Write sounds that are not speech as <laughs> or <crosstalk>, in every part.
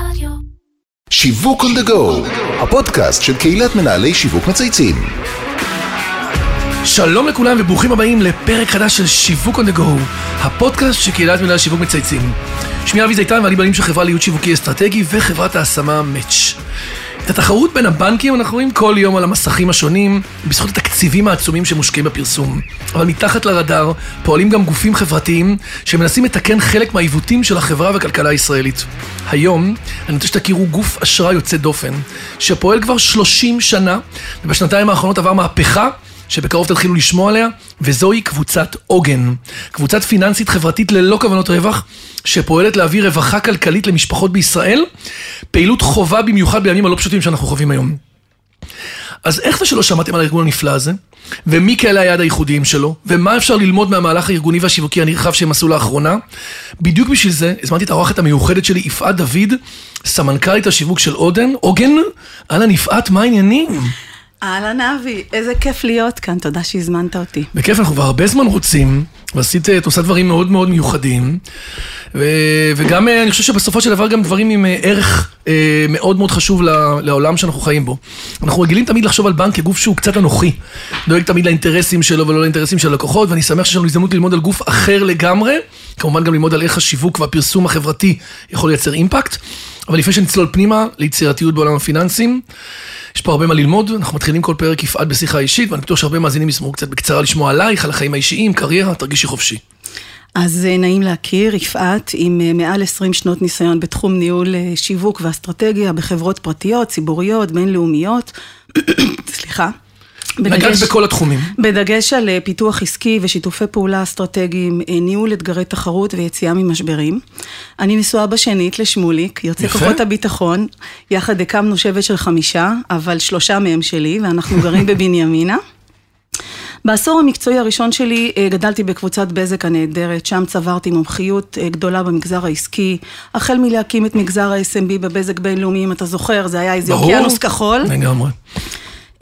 רדיו. שיווק on the go, הפודקאסט של קהילת מנהלי שיווק מצייצים. שלום לכולם וברוכים הבאים לפרק חדש של שיווק on the go, הפודקאסט של קהילת מנהל שיווק מצייצים. שמי אבי זיתן ואני בעלים של חברה לייעוד שיווקי אסטרטגי וחברת ההשמה מאץ'. את התחרות בין הבנקים אנחנו רואים כל יום על המסכים השונים, בזכות התקציבים העצומים שמושקעים בפרסום. אבל מתחת לרדאר פועלים גם גופים חברתיים שמנסים לתקן חלק מהעיוותים של החברה והכלכלה הישראלית. היום אני רוצה שתכירו גוף אשראי יוצא דופן, שפועל כבר 30 שנה, ובשנתיים האחרונות עבר מהפכה שבקרוב תתחילו לשמוע עליה, וזוהי קבוצת עוגן. קבוצת פיננסית חברתית ללא כוונות רווח, שפועלת להביא רווחה כלכלית למשפחות בישראל, פעילות חובה במיוחד בימים הלא פשוטים שאנחנו חווים היום. אז איך זה שלא שמעתם על הארגון הנפלא הזה? ומי כאלה היעד הייחודיים שלו? ומה אפשר ללמוד מהמהלך הארגוני והשיווקי הנרחב שהם עשו לאחרונה? בדיוק בשביל זה הזמנתי את האורחת המיוחדת שלי, יפעת דוד, סמנכ"לית השיווק של עודן, עוגן. אהלן יפעת, מה העניינים? אהלן אבי, איזה כיף להיות כאן, תודה שהזמנת אותי. בכיף, אנחנו כבר הרבה זמן רוצים, ועשית, את עושה דברים מאוד מאוד מיוחדים, ו, וגם אה, אני חושב שבסופו של דבר גם דברים עם אה, ערך אה, מאוד מאוד חשוב לעולם שאנחנו חיים בו. אנחנו רגילים תמיד לחשוב על בנק כגוף שהוא קצת אנוכי, דואג תמיד לאינטרסים שלו ולא לאינטרסים של הלקוחות, ואני שמח שיש לנו הזדמנות ללמוד על גוף אחר לגמרי, כמובן גם ללמוד על איך השיווק והפרסום החברתי יכול לייצר אימפקט. אבל לפני שנצלול פנימה ליצירתיות בעולם הפיננסים, יש פה הרבה מה ללמוד, אנחנו מתחילים כל פרק יפעת בשיחה אישית, ואני בטוח שהרבה מאזינים ישמעו קצת בקצרה לשמוע עלייך, על החיים האישיים, קריירה, תרגישי חופשי. אז אה, נעים להכיר, יפעת עם אה, מעל 20 שנות ניסיון בתחום ניהול אה, שיווק ואסטרטגיה בחברות פרטיות, ציבוריות, בינלאומיות. <coughs> סליחה. נגעת בכל התחומים. בדגש על אה, פיתוח עסקי ושיתופי פעולה אסטרטגיים, אה, ניהול אתגרי תחרות ויציאה ממשברים. אני נשואה בשנית לשמוליק, יוצא כוחות הביטחון. יחד הקמנו שבט של חמישה, אבל שלושה מהם שלי, ואנחנו גרים <laughs> בבנימינה. בעשור המקצועי הראשון שלי אה, גדלתי בקבוצת בזק הנהדרת, שם צברתי מומחיות גדולה במגזר העסקי, החל מלהקים את מגזר ה-SMB בבזק בינלאומי, אם אתה זוכר, זה היה איזה אוקיינוס כחול. לגמרי.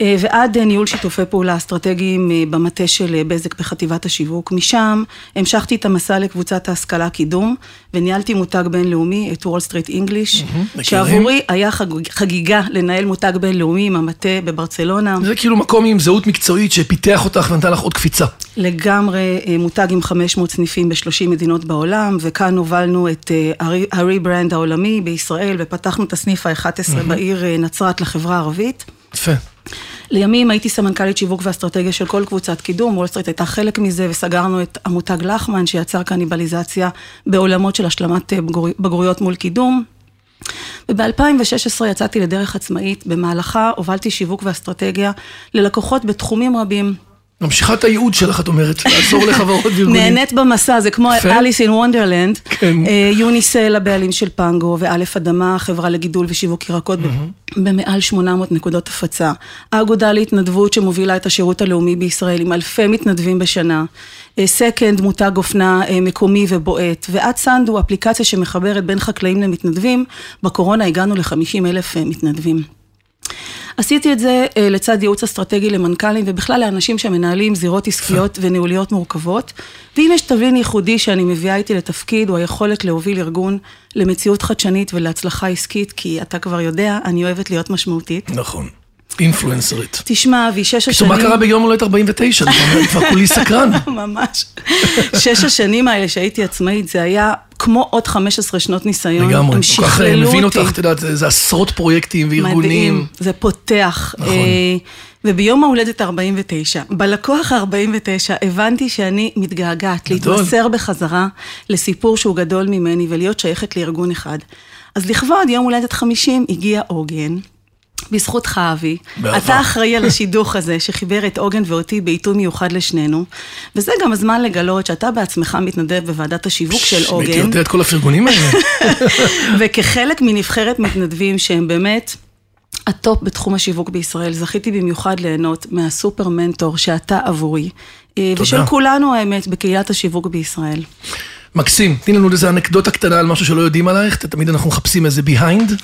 אה, ועד אה, ניהול שיתופי פעולה אסטרטגיים אה, במטה של בזק בחטיבת השיווק. משם המשכתי את המסע לקבוצת ההשכלה קידום, וניהלתי מותג בינלאומי, את Wall Street English, שעבורי היה חגיגה לנהל מותג בינלאומי עם המטה בברצלונה. זה כאילו מקום עם זהות מקצועית שפיתח אותך ונתן לך עוד קפיצה. לגמרי מותג עם 500 סניפים ב-30 מדינות בעולם, וכאן הובלנו את ה rebrand העולמי בישראל, ופתחנו את הסניף ה-11 בעיר נצרת לחברה הערבית. יפה. לימים הייתי סמנכ"לית שיווק ואסטרטגיה של כל קבוצת קידום, וול סטריט הייתה חלק מזה, וסגרנו את המותג לחמן, שיצר קניבליזציה בעולמות של השלמת אה, בגרויות מול קידום. וב-2016 יצאתי לדרך עצמאית, במהלכה הובלתי שיווק ואסטרטגיה ללקוחות בתחומים רבים, ממשיכה את הייעוד שלך, את אומרת, לעזור לחברות וארגונים. נהנית במסע, זה כמו Alice in Wonderland. יוניסל, הבעלים של פנגו, ואלף אדמה, חברה לגידול ושיווק ירקות, במעל 800 נקודות הפצה. האגודה להתנדבות שמובילה את השירות הלאומי בישראל, עם אלפי מתנדבים בשנה. סקנד, מותג אופנה אה, מקומי ובועט. ועד סנדו, אפליקציה שמחברת בין חקלאים למתנדבים. בקורונה הגענו ל-50 אלף אה, מתנדבים. עשיתי את זה אה, לצד ייעוץ אסטרטגי למנכ"לים ובכלל לאנשים שמנהלים זירות עסקיות <laughs> וניהוליות מורכבות. ואם יש תבלין ייחודי שאני מביאה איתי לתפקיד, הוא היכולת להוביל ארגון למציאות חדשנית ולהצלחה עסקית, כי אתה כבר יודע, אני אוהבת להיות משמעותית. נכון. אינפלואנסרית. תשמע, אבי, שש השנים... מה קרה ביום הולדת 49? אני כבר כולי <laughs> סקרן. ממש. שש השנים האלה שהייתי עצמאית, זה היה כמו עוד 15 שנות ניסיון. לגמרי, כל כך מבין אותך, את יודעת, זה עשרות פרויקטים וארגונים. מדהים, זה פותח. נכון. אה, וביום ההולדת 49, בלקוח ה-49, הבנתי שאני מתגעגעת להתמסר בחזרה לסיפור שהוא גדול ממני ולהיות שייכת לארגון אחד. אז לכבוד יום הולדת 50 הגיע עוגן. בזכותך, אבי. אתה אחראי על השידוך הזה, שחיבר את עוגן ואותי בעיתוי מיוחד לשנינו, וזה גם הזמן לגלות שאתה בעצמך מתנדב בוועדת השיווק של עוגן. הייתי יודע את כל הפרגונים האלה. <laughs> וכחלק מנבחרת מתנדבים שהם באמת... הטופ בתחום השיווק בישראל, זכיתי במיוחד ליהנות מהסופר מנטור שאתה עבורי, אה, תודה. ושל כולנו האמת, בקהילת השיווק בישראל. מקסים, תני לנו איזה אנקדוטה קטנה על משהו שלא יודעים עלייך, תמיד אנחנו מחפשים איזה ביהיינד.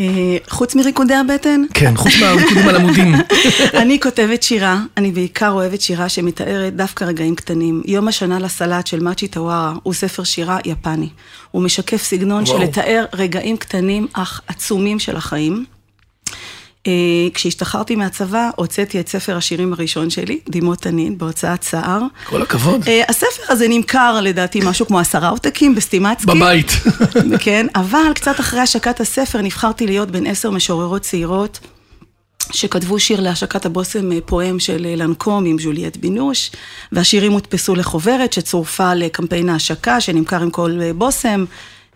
אה, חוץ מריקודי הבטן? כן, חוץ מהריקודים על עמודים. <laughs> אני כותבת שירה, אני בעיקר אוהבת שירה שמתארת דווקא רגעים קטנים. יום השנה לסלט של מאצ'י טווארה הוא ספר שירה יפני. הוא משקף סגנון של לתאר רגעים קטנים אך עצומים של החיים. אה, כשהשתחררתי מהצבא, הוצאתי את ספר השירים הראשון שלי, דמעות תנין, בהוצאת סער. כל הכבוד. אה, הספר הזה נמכר לדעתי משהו כמו עשרה עותקים בסטימצקי. בבית. <laughs> כן, אבל קצת אחרי השקת הספר נבחרתי להיות בין עשר משוררות צעירות. שכתבו שיר להשקת הבושם אה, פואם של לנקום עם ז'וליאט בינוש, והשירים הודפסו לחוברת שצורפה לקמפיין ההשקה שנמכר עם כל בושם.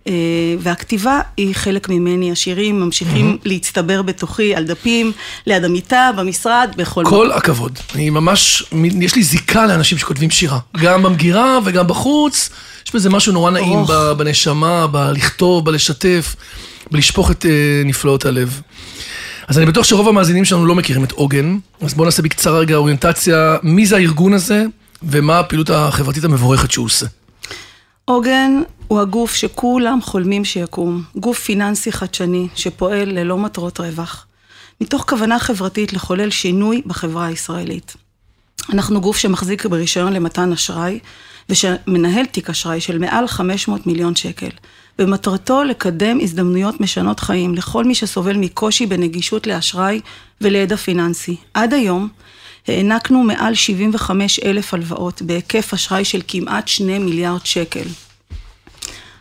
אה, והכתיבה היא חלק ממני, השירים ממשיכים mm-hmm. להצטבר בתוכי על דפים, ליד המיטה, במשרד, בכל מקום. כל הכבוד. אני ממש, יש לי זיקה לאנשים שכותבים שירה. גם במגירה וגם בחוץ. יש בזה משהו נורא נעים oh. בנשמה, בלכתוב, בלשתף, בלשפוך את uh, נפלאות הלב. אז אני בטוח שרוב המאזינים שלנו לא מכירים את עוגן, אז בואו נעשה בקצרה רגע אוריינטציה, מי זה הארגון הזה ומה הפעילות החברתית המבורכת שהוא עושה. עוגן הוא הגוף שכולם חולמים שיקום, גוף פיננסי חדשני שפועל ללא מטרות רווח, מתוך כוונה חברתית לחולל שינוי בחברה הישראלית. אנחנו גוף שמחזיק ברישיון למתן אשראי ושמנהל תיק אשראי של מעל 500 מיליון שקל, ומטרתו לקדם הזדמנויות משנות חיים לכל מי שסובל מקושי בנגישות לאשראי ולידע פיננסי. עד היום הענקנו מעל 75 אלף הלוואות בהיקף אשראי של כמעט 2 מיליארד שקל.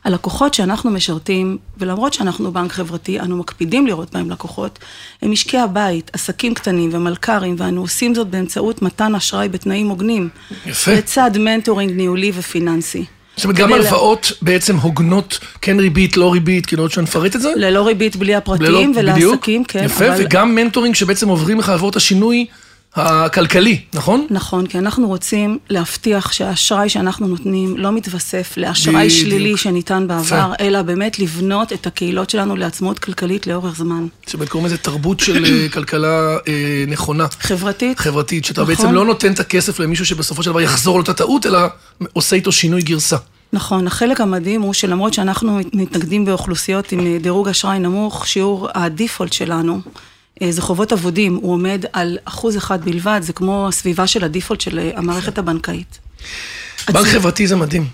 הלקוחות שאנחנו משרתים, ולמרות שאנחנו בנק חברתי, אנו מקפידים לראות בהם לקוחות, הם משקי הבית, עסקים קטנים ומלכ"רים, ואנו עושים זאת באמצעות מתן אשראי בתנאים הוגנים. יפה. לצד מנטורינג ניהולי ופיננסי. זאת אומרת, גם הלוואות בעצם הוגנות, כן ריבית, לא ריבית, כאילו עוד שנפרט את זה? ללא ריבית בלי הפרטיים, ולעסקים, כן. יפה, אבל... וגם מנטורינג שבעצם עוברים לך לעבור את השינוי. הכלכלי, נכון? נכון, כי אנחנו רוצים להבטיח שהאשראי שאנחנו נותנים לא מתווסף לאשראי שלילי שניתן בעבר, אלא באמת לבנות את הקהילות שלנו לעצמאות כלכלית לאורך זמן. שבאמת קוראים לזה תרבות של אה, <coughs> כלכלה אה, נכונה. חברתית. חברתית, שאתה נכון. בעצם לא נותן את הכסף למישהו שבסופו של דבר יחזור לאותה טעות, אלא עושה איתו שינוי גרסה. נכון, החלק המדהים הוא שלמרות שאנחנו מתנגדים באוכלוסיות עם דירוג אשראי נמוך, שיעור הדיפולט שלנו אה, זה חובות אבודים, הוא עומד על אחוז אחד בלבד, זה כמו הסביבה של הדיפולט של אה, המערכת הבנקאית. בנק חברתי זה מדהים.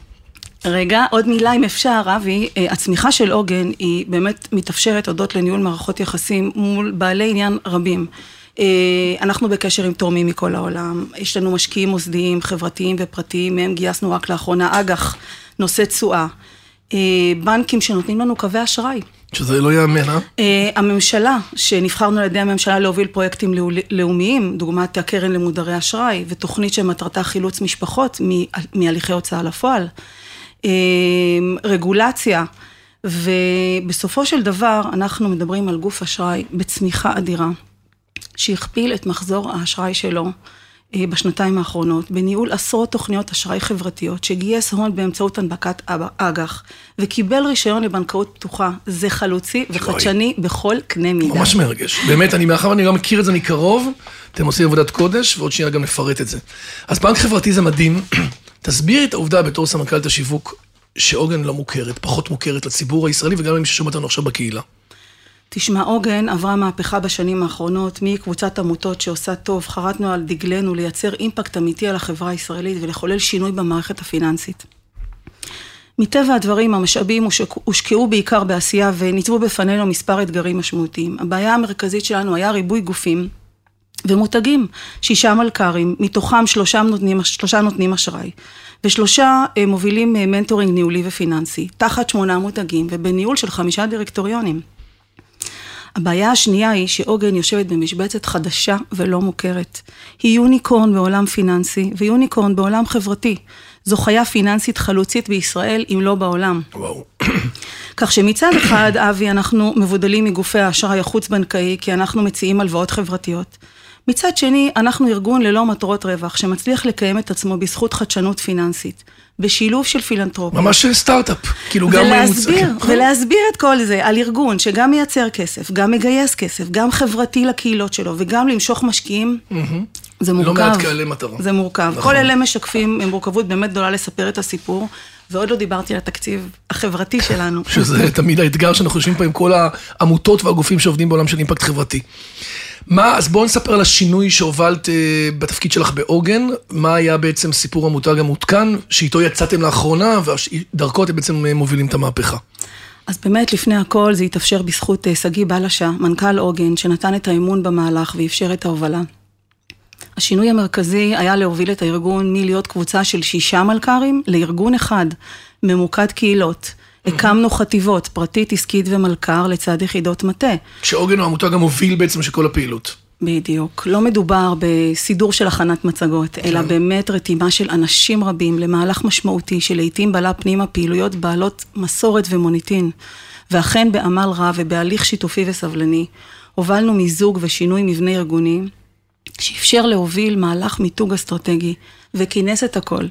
רגע, עוד מילה אם אפשר, אבי, אה, הצמיחה של עוגן היא באמת מתאפשרת הודות לניהול מערכות יחסים מול בעלי עניין רבים. אנחנו בקשר עם תורמים מכל העולם, יש לנו משקיעים מוסדיים, חברתיים ופרטיים, מהם גייסנו רק לאחרונה אג"ח, נושא תשואה. בנקים שנותנים לנו קווי אשראי. שזה לא ייאמן, אה? אה? הממשלה, שנבחרנו על ידי הממשלה להוביל פרויקטים לאומיים, דוגמת הקרן למודרי אשראי, ותוכנית שמטרתה חילוץ משפחות מהליכי הוצאה לפועל. אה, רגולציה, ובסופו של דבר אנחנו מדברים על גוף אשראי בצמיחה אדירה, שהכפיל את מחזור האשראי שלו. אה, בשנתיים האחרונות, בניהול עשרות תוכניות אשראי חברתיות, שגייס הון באמצעות הנפקת אג"ח, וקיבל רישיון לבנקאות פתוחה. זה חלוצי וחדשני בכל קנה מידה. ממש מרגש. באמת, אני מאחר ואני גם מכיר את זה מקרוב, אתם עושים עבודת קודש, ועוד שנייה גם נפרט את זה. אז בנק חברתי זה מדהים. <clears throat> תסבירי את העובדה בתור סמנכ"לת השיווק, שעוגן לא מוכרת, פחות מוכרת לציבור הישראלי וגם למי ששומע אותנו עכשיו בקהילה. תשמע, עוגן עברה מהפכה בשנים האחרונות, מקבוצת עמותות שעושה טוב, חרטנו על דגלנו לייצר אימפקט אמיתי על החברה הישראלית ולחולל שינוי במערכת הפיננסית. מטבע הדברים, המשאבים הושקעו בעיקר בעשייה וניצבו בפנינו מספר אתגרים משמעותיים. הבעיה המרכזית שלנו היה ריבוי גופים ומותגים, שישה מלכ"רים, מתוכם שלושה נותנים, שלושה נותנים אשראי, ושלושה אה, מובילים אה, מנטורינג ניהולי ופיננסי, תחת שמונה מותגים ובניהול של חמישה דירקטוריונים. הבעיה השנייה היא שעוגן יושבת במשבצת חדשה ולא מוכרת. היא יוניקורן בעולם פיננסי ויוניקורן בעולם חברתי. זו חיה פיננסית חלוצית בישראל, אם לא בעולם. וואו. כך שמצד אחד, אבי, אנחנו מבודלים מגופי האשראי החוץ-בנקאי, כי אנחנו מציעים הלוואות חברתיות. מצד שני, אנחנו ארגון ללא מטרות רווח, שמצליח לקיים את עצמו בזכות חדשנות פיננסית. בשילוב של פילנטרופיה. ממש סטארט-אפ, כאילו גם... ולהסביר, מוצא, ולהסביר את כל זה על ארגון שגם מייצר כסף, גם מגייס כסף, גם חברתי לקהילות שלו, וגם למשוך משקיעים, mm-hmm. זה מורכב. לא מעט כאלה מטרה. זה מורכב. נכון. כל אלה משקפים מורכבות באמת גדולה לספר את הסיפור, ועוד לא דיברתי על התקציב החברתי שלנו. שזה תמיד האתגר שאנחנו יושבים פה עם כל העמותות והגופים שעובדים בעולם של אימפקט חברתי. מה, אז בואו נספר על השינוי שהובלת אה, בתפקיד שלך בעוגן, מה היה בעצם סיפור המותג המותקן, שאיתו יצאתם לאחרונה, ודרכו אתם בעצם אה, מובילים את המהפכה. אז באמת, לפני הכל, זה התאפשר בזכות אה, שגיא בלשה, מנכ"ל עוגן, שנתן את האמון במהלך ואפשר את ההובלה. השינוי המרכזי היה להוביל את הארגון מלהיות קבוצה של שישה מלכ"רים לארגון אחד, ממוקד קהילות. הקמנו חטיבות, פרטית, עסקית ומלכ"ר, לצד יחידות מטה. שעוגן הוא המותג המוביל בעצם של כל הפעילות. בדיוק. לא מדובר בסידור של הכנת מצגות, אלא כן. באמת רתימה של אנשים רבים למהלך משמעותי שלעיתים בלה פנימה פעילויות בעלות מסורת ומוניטין. ואכן בעמל רב ובהליך שיתופי וסבלני, הובלנו מיזוג ושינוי מבנה ארגוני, שאפשר להוביל מהלך מיתוג אסטרטגי, וכינס את הכל.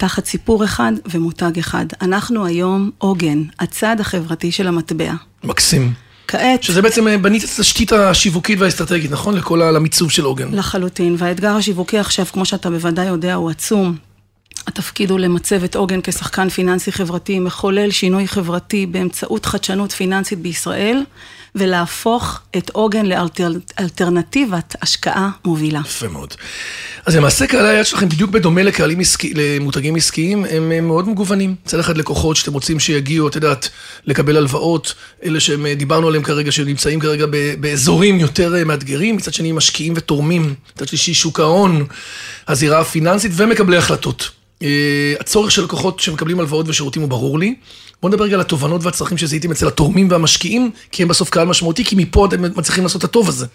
תחת סיפור אחד ומותג אחד. אנחנו היום עוגן, הצד החברתי של המטבע. מקסים. כעת... שזה בעצם אה, בנית את התשתית השיווקית והאסטרטגית, נכון? לכל המיצוב של עוגן. לחלוטין, והאתגר השיווקי עכשיו, כמו שאתה בוודאי יודע, הוא עצום. התפקיד הוא למצב את עוגן כשחקן פיננסי חברתי, מחולל שינוי חברתי באמצעות חדשנות פיננסית בישראל, ולהפוך את עוגן לאלטרנטיבת השקעה מובילה. יפה מאוד. אז למעשה קהלי היד שלכם, בדיוק בדומה לקהלים עסקי, למותגים עסקיים, הם, הם מאוד מגוונים. מצד אחד לקוחות שאתם רוצים שיגיעו, את יודעת, לקבל הלוואות, אלה שהם אה, עליהם כרגע, שנמצאים כרגע באזורים יותר אה, מאתגרים, מצד שני משקיעים ותורמים, מצד שלישי שוק ההון, הזירה הפיננסית ומקבלי החלטות. אה, הצורך של לקוחות שמקבלים הלוואות ושירותים הוא ברור לי. בואו נדבר רגע על התובנות והצרכים שזיהיתם אצל התורמים והמשקיעים, כי הם בסוף קהל משמעותי, כי מפה אתם מצליחים לעשות את הטוב הזה.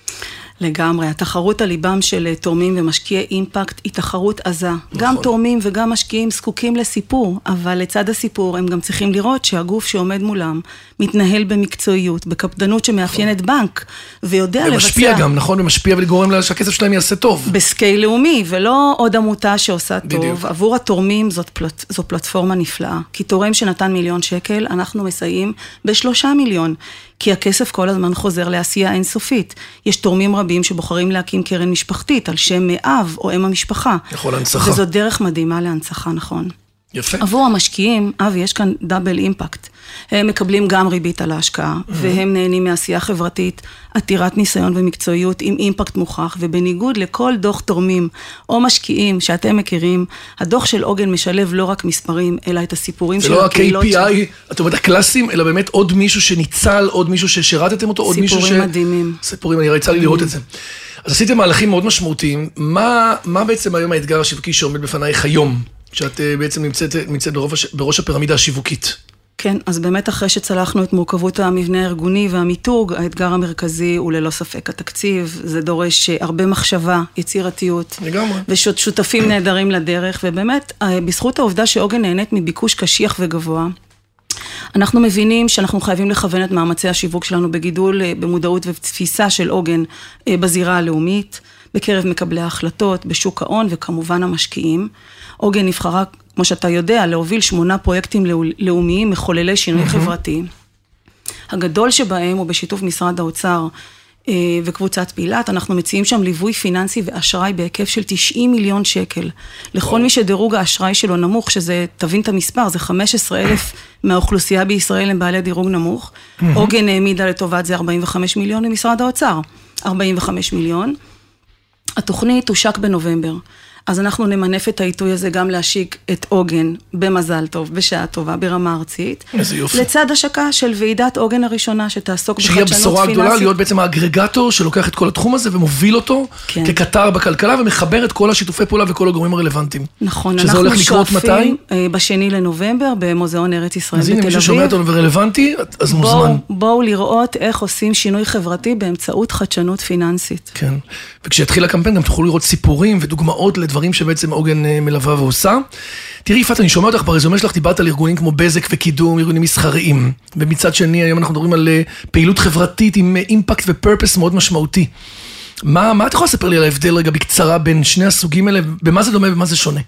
לגמרי. התחרות על ליבם של אה, תורמים ומשקיעי אימפקט היא תחרות עזה. נכון. גם תורמים וגם משקיעים זקוקים לסיפור, אבל לצד הסיפור הם גם צריכים לראות שהגוף שעומד מולם מתנהל במקצועיות, בקפדנות שמאפיינת נכון. בנק, ויודע ומשפיע לבצע... ומשפיע גם, נכון? ומשפיע ולגורם שהכסף שלהם יעשה טוב. בסקייל לאומי, ולא עוד עמותה שעושה בדיוק. טוב. עבור התורמים זאת פלט, זו פלטפורמה נפלאה. כי תורם שנתן מיליון שקל, אנחנו מסייעים בשלושה מיליון. כי הכסף כל הזמן חוזר לעשייה אינסופית. יש תורמים רבים שבוחרים להקים קרן משפחתית על שם אב או אם המשפחה. יכול הנצחה. וזו דרך מדהימה להנצחה, נכון. יפה. עבור המשקיעים, אבי, יש כאן דאבל אימפקט. הם מקבלים גם ריבית על ההשקעה, mm-hmm. והם נהנים מעשייה חברתית עתירת ניסיון ומקצועיות עם אימפקט מוכח, ובניגוד לכל דוח תורמים או משקיעים שאתם מכירים, הדוח של עוגן משלב לא רק מספרים, אלא את הסיפורים של הקהילות. זה לא ה-KPI, את אומרת, הקלאסים, אלא באמת עוד מישהו שניצל, עוד מישהו ששירתתם אותו, עוד מישהו ש... סיפורים מדהימים. סיפורים, אני רצה לי לראות את זה. אז עשיתם מהלכים מאוד משמעותיים. מה, מה בעצם היום האתגר השיווקי שעומד בפנייך היום? שאת אה, בעצם נמצאת, נמצאת בראש, בראש הפירמידה השיווקית. כן, אז באמת אחרי שצלחנו את מורכבות המבנה הארגוני והמיתוג, האתגר המרכזי הוא ללא ספק התקציב. זה דורש אה, הרבה מחשבה, יצירתיות. לגמרי. ושותפים <clears throat> נהדרים לדרך, ובאמת, אה, בזכות העובדה שעוגן נהנית מביקוש קשיח וגבוה, אנחנו מבינים שאנחנו חייבים לכוון את מאמצי השיווק שלנו בגידול במודעות ותפיסה של עוגן בזירה הלאומית, בקרב מקבלי ההחלטות, בשוק ההון וכמובן המשקיעים. עוגן נבחרה, כמו שאתה יודע, להוביל שמונה פרויקטים לאומיים מחוללי שינוי mm-hmm. חברתי. הגדול שבהם הוא בשיתוף משרד האוצר אה, וקבוצת פילת, אנחנו מציעים שם ליווי פיננסי ואשראי בהיקף של 90 מיליון שקל. לכל מי שדירוג האשראי שלו נמוך, שזה, תבין את המספר, זה 15 אלף <laughs> מהאוכלוסייה בישראל הם בעלי דירוג נמוך. עוגן העמידה לטובת זה 45 מיליון למשרד האוצר. 45 מיליון. התוכנית תושק בנובמבר. אז אנחנו נמנף את העיתוי הזה גם להשיק את עוגן במזל טוב, בשעה טובה, ברמה ארצית. איזה יופי. לצד השקה של ועידת עוגן הראשונה, שתעסוק בחדשנות פיננסית. שהיא הבשורה הגדולה, להיות בעצם האגרגטור שלוקח את כל התחום הזה ומוביל אותו כן. כקטר בכלכלה ומחבר את כל השיתופי פעולה וכל הגורמים הרלוונטיים. נכון, אנחנו שואפים אה, בשני לנובמבר במוזיאון ארץ ישראל בתל אביב. אז הנה, מי ששומע אותנו ורלוונטי, אז בוא, מוזמן. בואו לראות איך עושים שינוי חברתי באמצעות חדשנות פיננסית. כן, וכשיתחיל הקמפיין גם תוכלו לראות סיפורים ודוגמאות לדברים. דברים שבעצם עוגן אה, מלווה ועושה. תראי, יפעת, אני שומע אותך ברזומה שלך, דיברת על ארגונים כמו בזק וקידום, ארגונים מסחריים. ומצד שני, היום אנחנו מדברים על אה, פעילות חברתית עם אימפקט אה, ופרפס מאוד משמעותי. מה, מה את יכולה לספר לי על ההבדל רגע בקצרה בין שני הסוגים האלה, במה זה דומה ובמה זה שונה?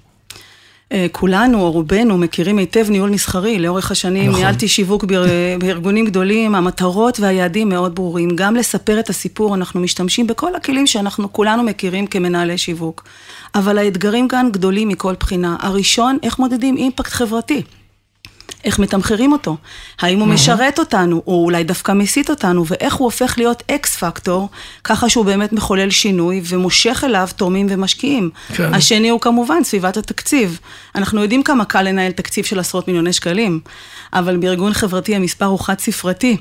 כולנו, או רובנו, מכירים היטב ניהול מסחרי. לאורך השנים נכון. ניהלתי שיווק <laughs> בארגונים גדולים, המטרות והיעדים מאוד ברורים. גם לספר את הסיפור, אנחנו משתמשים בכל הכלים שאנחנו כולנו מכירים כמנהלי שיווק. אבל האתגרים כאן גדולים מכל בחינה. הראשון, איך מודדים אימפקט חברתי. איך מתמחרים אותו, האם הוא משרת אותנו, או אולי דווקא מסית אותנו, ואיך הוא הופך להיות אקס פקטור, ככה שהוא באמת מחולל שינוי ומושך אליו תורמים ומשקיעים. כן. השני הוא כמובן סביבת התקציב. אנחנו יודעים כמה קל לנהל תקציב של עשרות מיליוני שקלים, אבל בארגון חברתי המספר הוא חד ספרתי.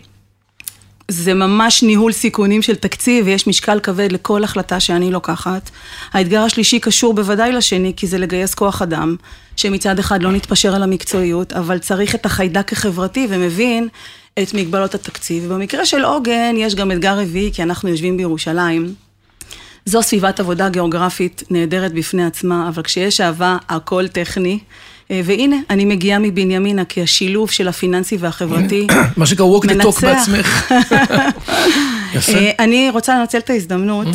זה ממש ניהול סיכונים של תקציב, ויש משקל כבד לכל החלטה שאני לוקחת. האתגר השלישי קשור בוודאי לשני, כי זה לגייס כוח אדם, שמצד אחד לא נתפשר על המקצועיות, אבל צריך את החיידק החברתי ומבין את מגבלות התקציב. ובמקרה של עוגן יש גם אתגר רביעי, כי אנחנו יושבים בירושלים. זו סביבת עבודה גיאוגרפית נהדרת בפני עצמה, אבל כשיש אהבה, הכל טכני. אה, והנה, אני מגיעה מבנימינה, כי השילוב של הפיננסי והחברתי מנצח. <clears throat> מה שנקרא walk the talk בעצמך. <laughs> יפה. אה, אני רוצה לנצל את ההזדמנות.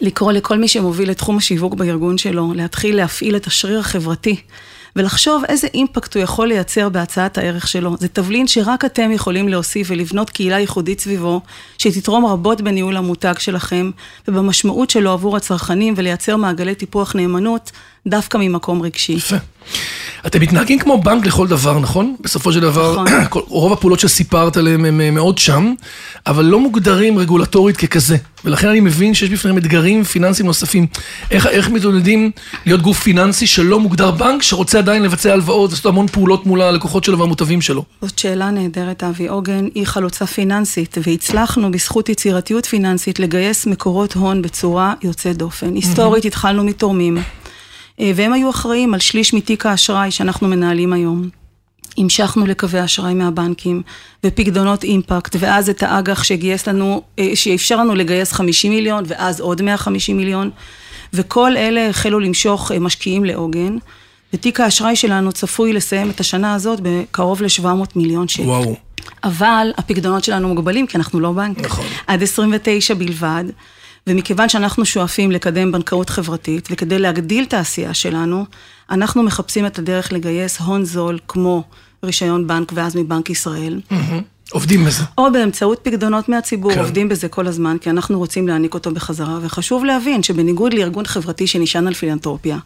לקרוא לכל מי שמוביל את תחום השיווק בארגון שלו, להתחיל להפעיל את השריר החברתי. ולחשוב איזה אימפקט הוא יכול לייצר בהצעת הערך שלו. זה תבלין שרק אתם יכולים להוסיף ולבנות קהילה ייחודית סביבו, שתתרום רבות בניהול המותג שלכם, ובמשמעות שלו עבור הצרכנים, ולייצר מעגלי טיפוח נאמנות, דווקא ממקום רגשי. יפה. אתם מתנהגים כמו בנק לכל דבר, נכון? בסופו של דבר, נכון. <clears throat> רוב הפעולות שסיפרת עליהן הם מאוד שם, אבל לא מוגדרים רגולטורית ככזה. ולכן אני מבין שיש בפניהם אתגרים פיננסיים נוספים. איך, איך מתמודדים להיות גוף פיננסי שלא מוגדר בנק, שרוצה עדיין לבצע הלוואות, לעשות המון פעולות מול הלקוחות שלו והמוטבים שלו? זאת שאלה נהדרת, אבי עוגן. היא חלוצה פיננסית, והצלחנו בזכות יצירתיות פיננסית לגייס מקורות הון בצורה יוצאת דופן. היסטורית התחלנו מתורמים. אה, והם היו אחראים על שליש מתיק האשראי שאנחנו מנהלים היום. המשכנו לקווי אשראי מהבנקים, ופקדונות אימפקט, ואז את האג"ח שגייס לנו, אה, שאפשר לנו לגייס 50 מיליון, ואז עוד 150 מיליון, וכל אלה החלו למשוך אה, משקיעים לעוגן, ותיק האשראי שלנו צפוי לסיים את השנה הזאת בקרוב ל-700 מיליון שקל. וואו. אבל הפקדונות שלנו מוגבלים, כי אנחנו לא בנק. נכון. עד 29 בלבד. ומכיוון שאנחנו שואפים לקדם בנקאות חברתית, וכדי להגדיל את העשייה שלנו, אנחנו מחפשים את הדרך לגייס הון זול כמו רישיון בנק ואז מבנק ישראל. עובדים בזה. או באמצעות פקדונות מהציבור, כן. עובדים בזה כל הזמן, כי אנחנו רוצים להעניק אותו בחזרה, וחשוב להבין שבניגוד לארגון חברתי שנשען על פילנטרופיה,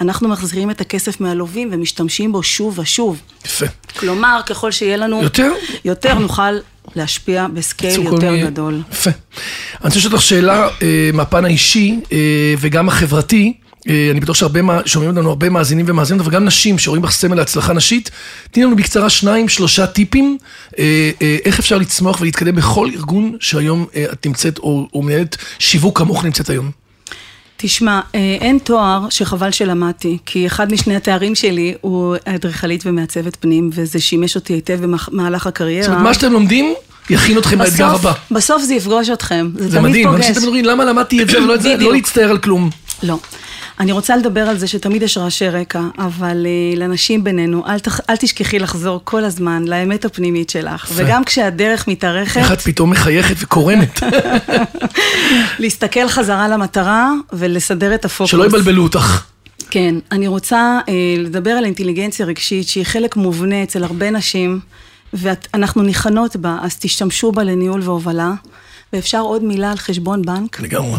אנחנו מחזירים את הכסף מהלווים ומשתמשים בו שוב ושוב. יפה. כלומר, ככל שיהיה לנו... יותר? יותר נוכל להשפיע בסקייל יותר מי... גדול. יפה. אני רוצה לשאול אותך שאלה אה, מהפן האישי אה, וגם החברתי. אה, אני בטוח שהרבה, שומעים אותנו הרבה מאזינים ומאזינות, אבל גם נשים שרואים לך סמל להצלחה נשית. תני לנו בקצרה שניים, שלושה טיפים, אה, אה, איך אפשר לצמוח ולהתקדם בכל ארגון שהיום את נמצאת, או, או מנהלת שיווק כמוך נמצאת היום. תשמע, אה, אין תואר שחבל שלמדתי, כי אחד משני התארים שלי הוא אדריכלית ומעצבת פנים, וזה שימש אותי היטב במהלך הקריירה. זאת אומרת, מה שאתם לומדים... יכין אתכם לאתגר הבא. בסוף זה יפגוש אתכם, זה, זה תמיד מדהים, פוגש. זה מדהים, אנשים תמיד אומרים, למה למדתי את זה ולא את זה, לא להצטער על כלום. לא. אני רוצה לדבר על זה שתמיד יש רעשי רקע, אבל uh, לנשים בינינו, אל, תח, אל תשכחי לחזור כל הזמן לאמת הפנימית שלך. ف... וגם כשהדרך מתארכת... איך את פתאום מחייכת וקורנת. <laughs> להסתכל חזרה למטרה ולסדר את הפוקוס. שלא יבלבלו אותך. כן, אני רוצה uh, לדבר על אינטליגנציה רגשית, שהיא חלק מובנה אצל הרבה נשים, ואנחנו ניחנות בה, אז תשתמשו בה לניהול והובלה. ואפשר עוד מילה על חשבון בנק? לגמרי.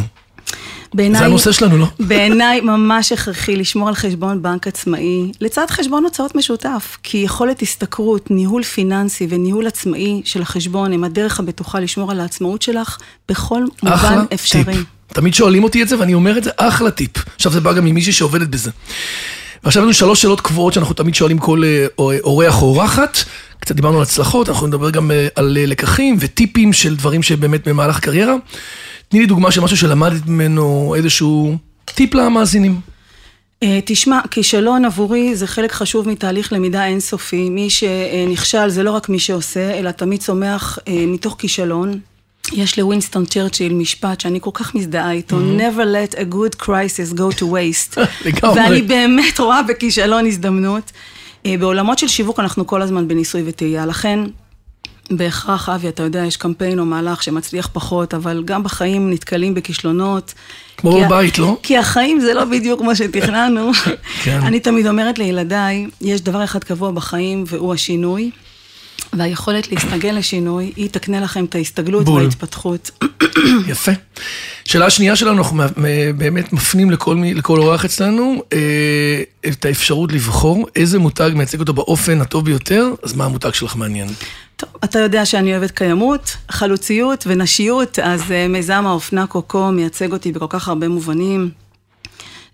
בעיניי... זה הנושא שלנו, לא? בעיניי ממש הכרחי לשמור על חשבון בנק עצמאי, לצד חשבון הוצאות משותף. כי יכולת השתכרות, ניהול פיננסי וניהול עצמאי של החשבון הם הדרך הבטוחה לשמור על העצמאות שלך בכל מובן אפשרי. טיפ. תמיד שואלים אותי את זה ואני אומר את זה, אחלה טיפ. עכשיו זה בא גם ממישהי שעובדת בזה. ועכשיו לנו שלוש שאלות קבועות שאנחנו תמיד שואלים כל אה, אורח או אורחת. קצת דיברנו על הצלחות, אנחנו נדבר גם אה, על אה, לקחים וטיפים של דברים שבאמת במהלך הקריירה. תני לי דוגמה של משהו שלמדת ממנו, איזשהו טיפ למאזינים. אה, תשמע, כישלון עבורי זה חלק חשוב מתהליך למידה אינסופי. מי שנכשל זה לא רק מי שעושה, אלא תמיד צומח אה, מתוך כישלון. יש לווינסטון צ'רצ'יל משפט שאני כל כך מזדהה איתו, mm-hmm. never let a good crisis go to waste. <laughs> לגמרי. ואני באמת רואה בכישלון הזדמנות. אה, בעולמות של שיווק אנחנו כל הזמן בניסוי וטעייה, לכן בהכרח, אבי, אתה יודע, יש קמפיין או מהלך שמצליח פחות, אבל גם בחיים נתקלים בכישלונות. כמו בבית, לא? כי החיים זה לא בדיוק כמו שתכננו. <laughs> כן. אני תמיד אומרת לילדיי, יש דבר אחד קבוע בחיים, והוא השינוי. והיכולת להסתגל לשינוי, היא תקנה לכם את ההסתגלות בול. וההתפתחות. <coughs> יפה. שאלה שנייה שלנו, אנחנו באמת מפנים לכל, לכל אורח אצלנו אה, את האפשרות לבחור איזה מותג מייצג אותו באופן הטוב ביותר, אז מה המותג שלך מעניין? טוב, אתה יודע שאני אוהבת קיימות, חלוציות ונשיות, אז אה, מיזם האופנה קוקו מייצג אותי בכל כך הרבה מובנים.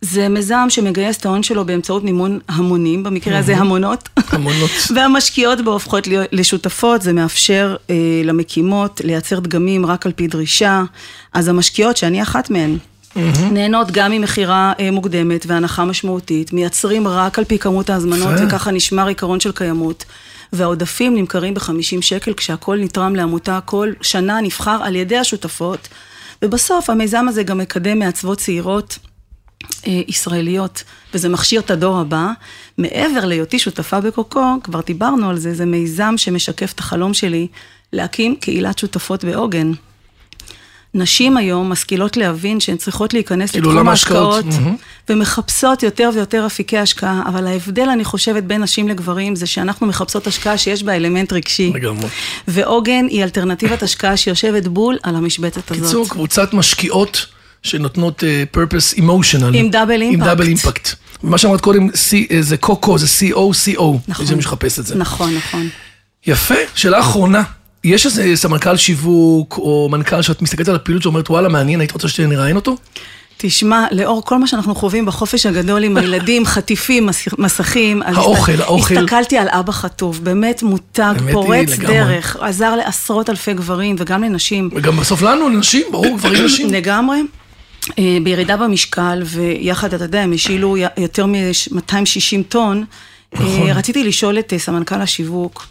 זה מיזם שמגייס את ההון שלו באמצעות מימון המונים, במקרה הזה המונות. המונות. <laughs> והמשקיעות בו הופכות לשותפות, זה מאפשר אה, למקימות לייצר דגמים רק על פי דרישה. אז המשקיעות, שאני אחת מהן, Mm-hmm. נהנות גם ממכירה אה, מוקדמת והנחה משמעותית, מייצרים רק על פי כמות ההזמנות וככה נשמר עיקרון של קיימות. והעודפים נמכרים ב-50 שקל כשהכול נתרם לעמותה, כל שנה נבחר על ידי השותפות. ובסוף המיזם הזה גם מקדם מעצבות צעירות ישראליות, וזה מכשיר את הדור הבא. מעבר להיותי שותפה בקוקו, כבר דיברנו על זה, זה מיזם שמשקף את החלום שלי להקים קהילת שותפות בעוגן. נשים היום משכילות להבין שהן צריכות להיכנס כאילו לתחום ההשקעות, ומחפשות יותר ויותר אפיקי השקעה, אבל ההבדל, אני חושבת, בין נשים לגברים, זה שאנחנו מחפשות השקעה שיש בה אלמנט רגשי. לגמרי. ועוגן היא אלטרנטיבת השקעה שיושבת בול על המשבצת הזאת. קיצור, קבוצת משקיעות. שנותנות uh, purpose emotional. עם דאבל אימפקט. עם דאבל אימפקט. מה שאמרת קודם, C, אה, זה קוקו, זה C-O-C-O. נכון. זה מחפש את זה. נכון, נכון. יפה. שאלה אחרונה. יש איזה סמנכ"ל שיווק או מנכ"ל שאת מסתכלת על הפעילות שאומרת, וואלה, מעניין, היית רוצה שנראיין אותו? תשמע, לאור כל מה שאנחנו חווים בחופש הגדול עם הילדים, <laughs> חטיפים, מסכים, האוכל, הסת... האוכל. הסתכלתי על אבא חטוף, באמת מותג, פורץ דרך, עזר לעשרות אלפי גברים וגם לנשים. וגם בסוף לנו, לנשים, ברור, גברים <coughs> נשים. לגמרי. אה, בירידה במשקל, ויחד, אתה יודע, הם השאילו יותר מ-260 טון. אה, נכון. רציתי לשאול את אה, סמנכ"ל השיווק,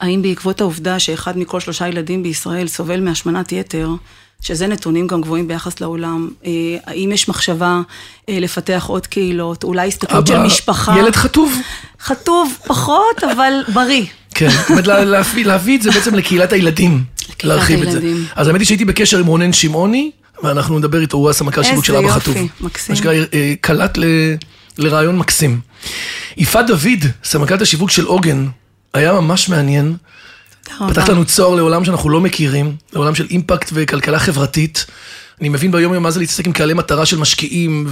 האם בעקבות העובדה שאחד מכל שלושה ילדים בישראל סובל מהשמנת יתר, שזה נתונים גם גבוהים ביחס לעולם. האם יש מחשבה לפתח עוד קהילות, אולי הסתכלות של משפחה? ילד חטוב. חטוב פחות, אבל בריא. כן, זאת אומרת להביא, להביא את זה בעצם לקהילת הילדים. להרחיב את זה. אז האמת היא שהייתי בקשר עם רונן שמעוני, ואנחנו נדבר איתו, הוא הסמנכ"ל שיווק של אבא חטוב. איזה יופי, מקסים. מה שנקרא, אה, קלט לרעיון מקסים. יפעת דוד, סמנכ"לת השיווק של עוגן, היה ממש מעניין. פתח לנו צוהר לעולם שאנחנו לא מכירים, לעולם של אימפקט וכלכלה חברתית. אני מבין ביום יום מה זה להתעסק עם קהלי מטרה של משקיעים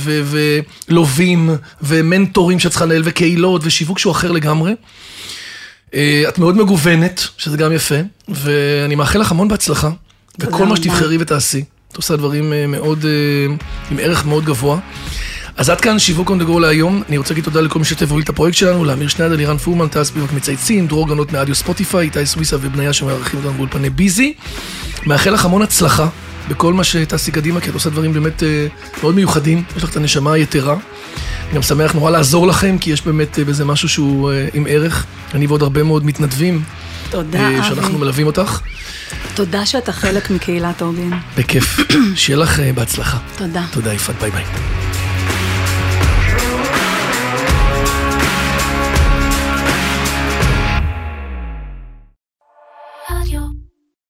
ולווים ומנטורים שאת צריכה לנהל וקהילות ושיווק שהוא אחר לגמרי. אה, את מאוד מגוונת, שזה גם יפה, ואני מאחל לך המון בהצלחה. בכל מה שתבחרי ותעשי. את עושה דברים אה, מאוד, אה, עם ערך מאוד גבוה. אז עד כאן שיווק on the go להיום. אני רוצה להגיד תודה לכל מי שתף והוביל את הפרויקט שלנו, לאמיר שניידר, לירן פורמן, טס ביבק מצייצים, דרור גנות מאדיו ספוטיפיי, איתי סוויסה ובניה שמארחים אותנו באולפני ביזי. מאחל לך המון הצלחה בכל מה שתעשי קדימה, כי את עושה דברים באמת אה, מאוד מיוחדים, יש לך את הנשמה היתרה. אני גם שמח נורא לעזור לכם, כי יש באמת בזה משהו שהוא עם ערך. אני ועוד הרבה מאוד מתנדבים. תודה, אבי. שאנחנו מלווים אותך. תודה שאתה חלק מקהילת עוגן. בכיף. שיהיה לך בהצלחה. תודה. תודה, יפעת. ביי ביי.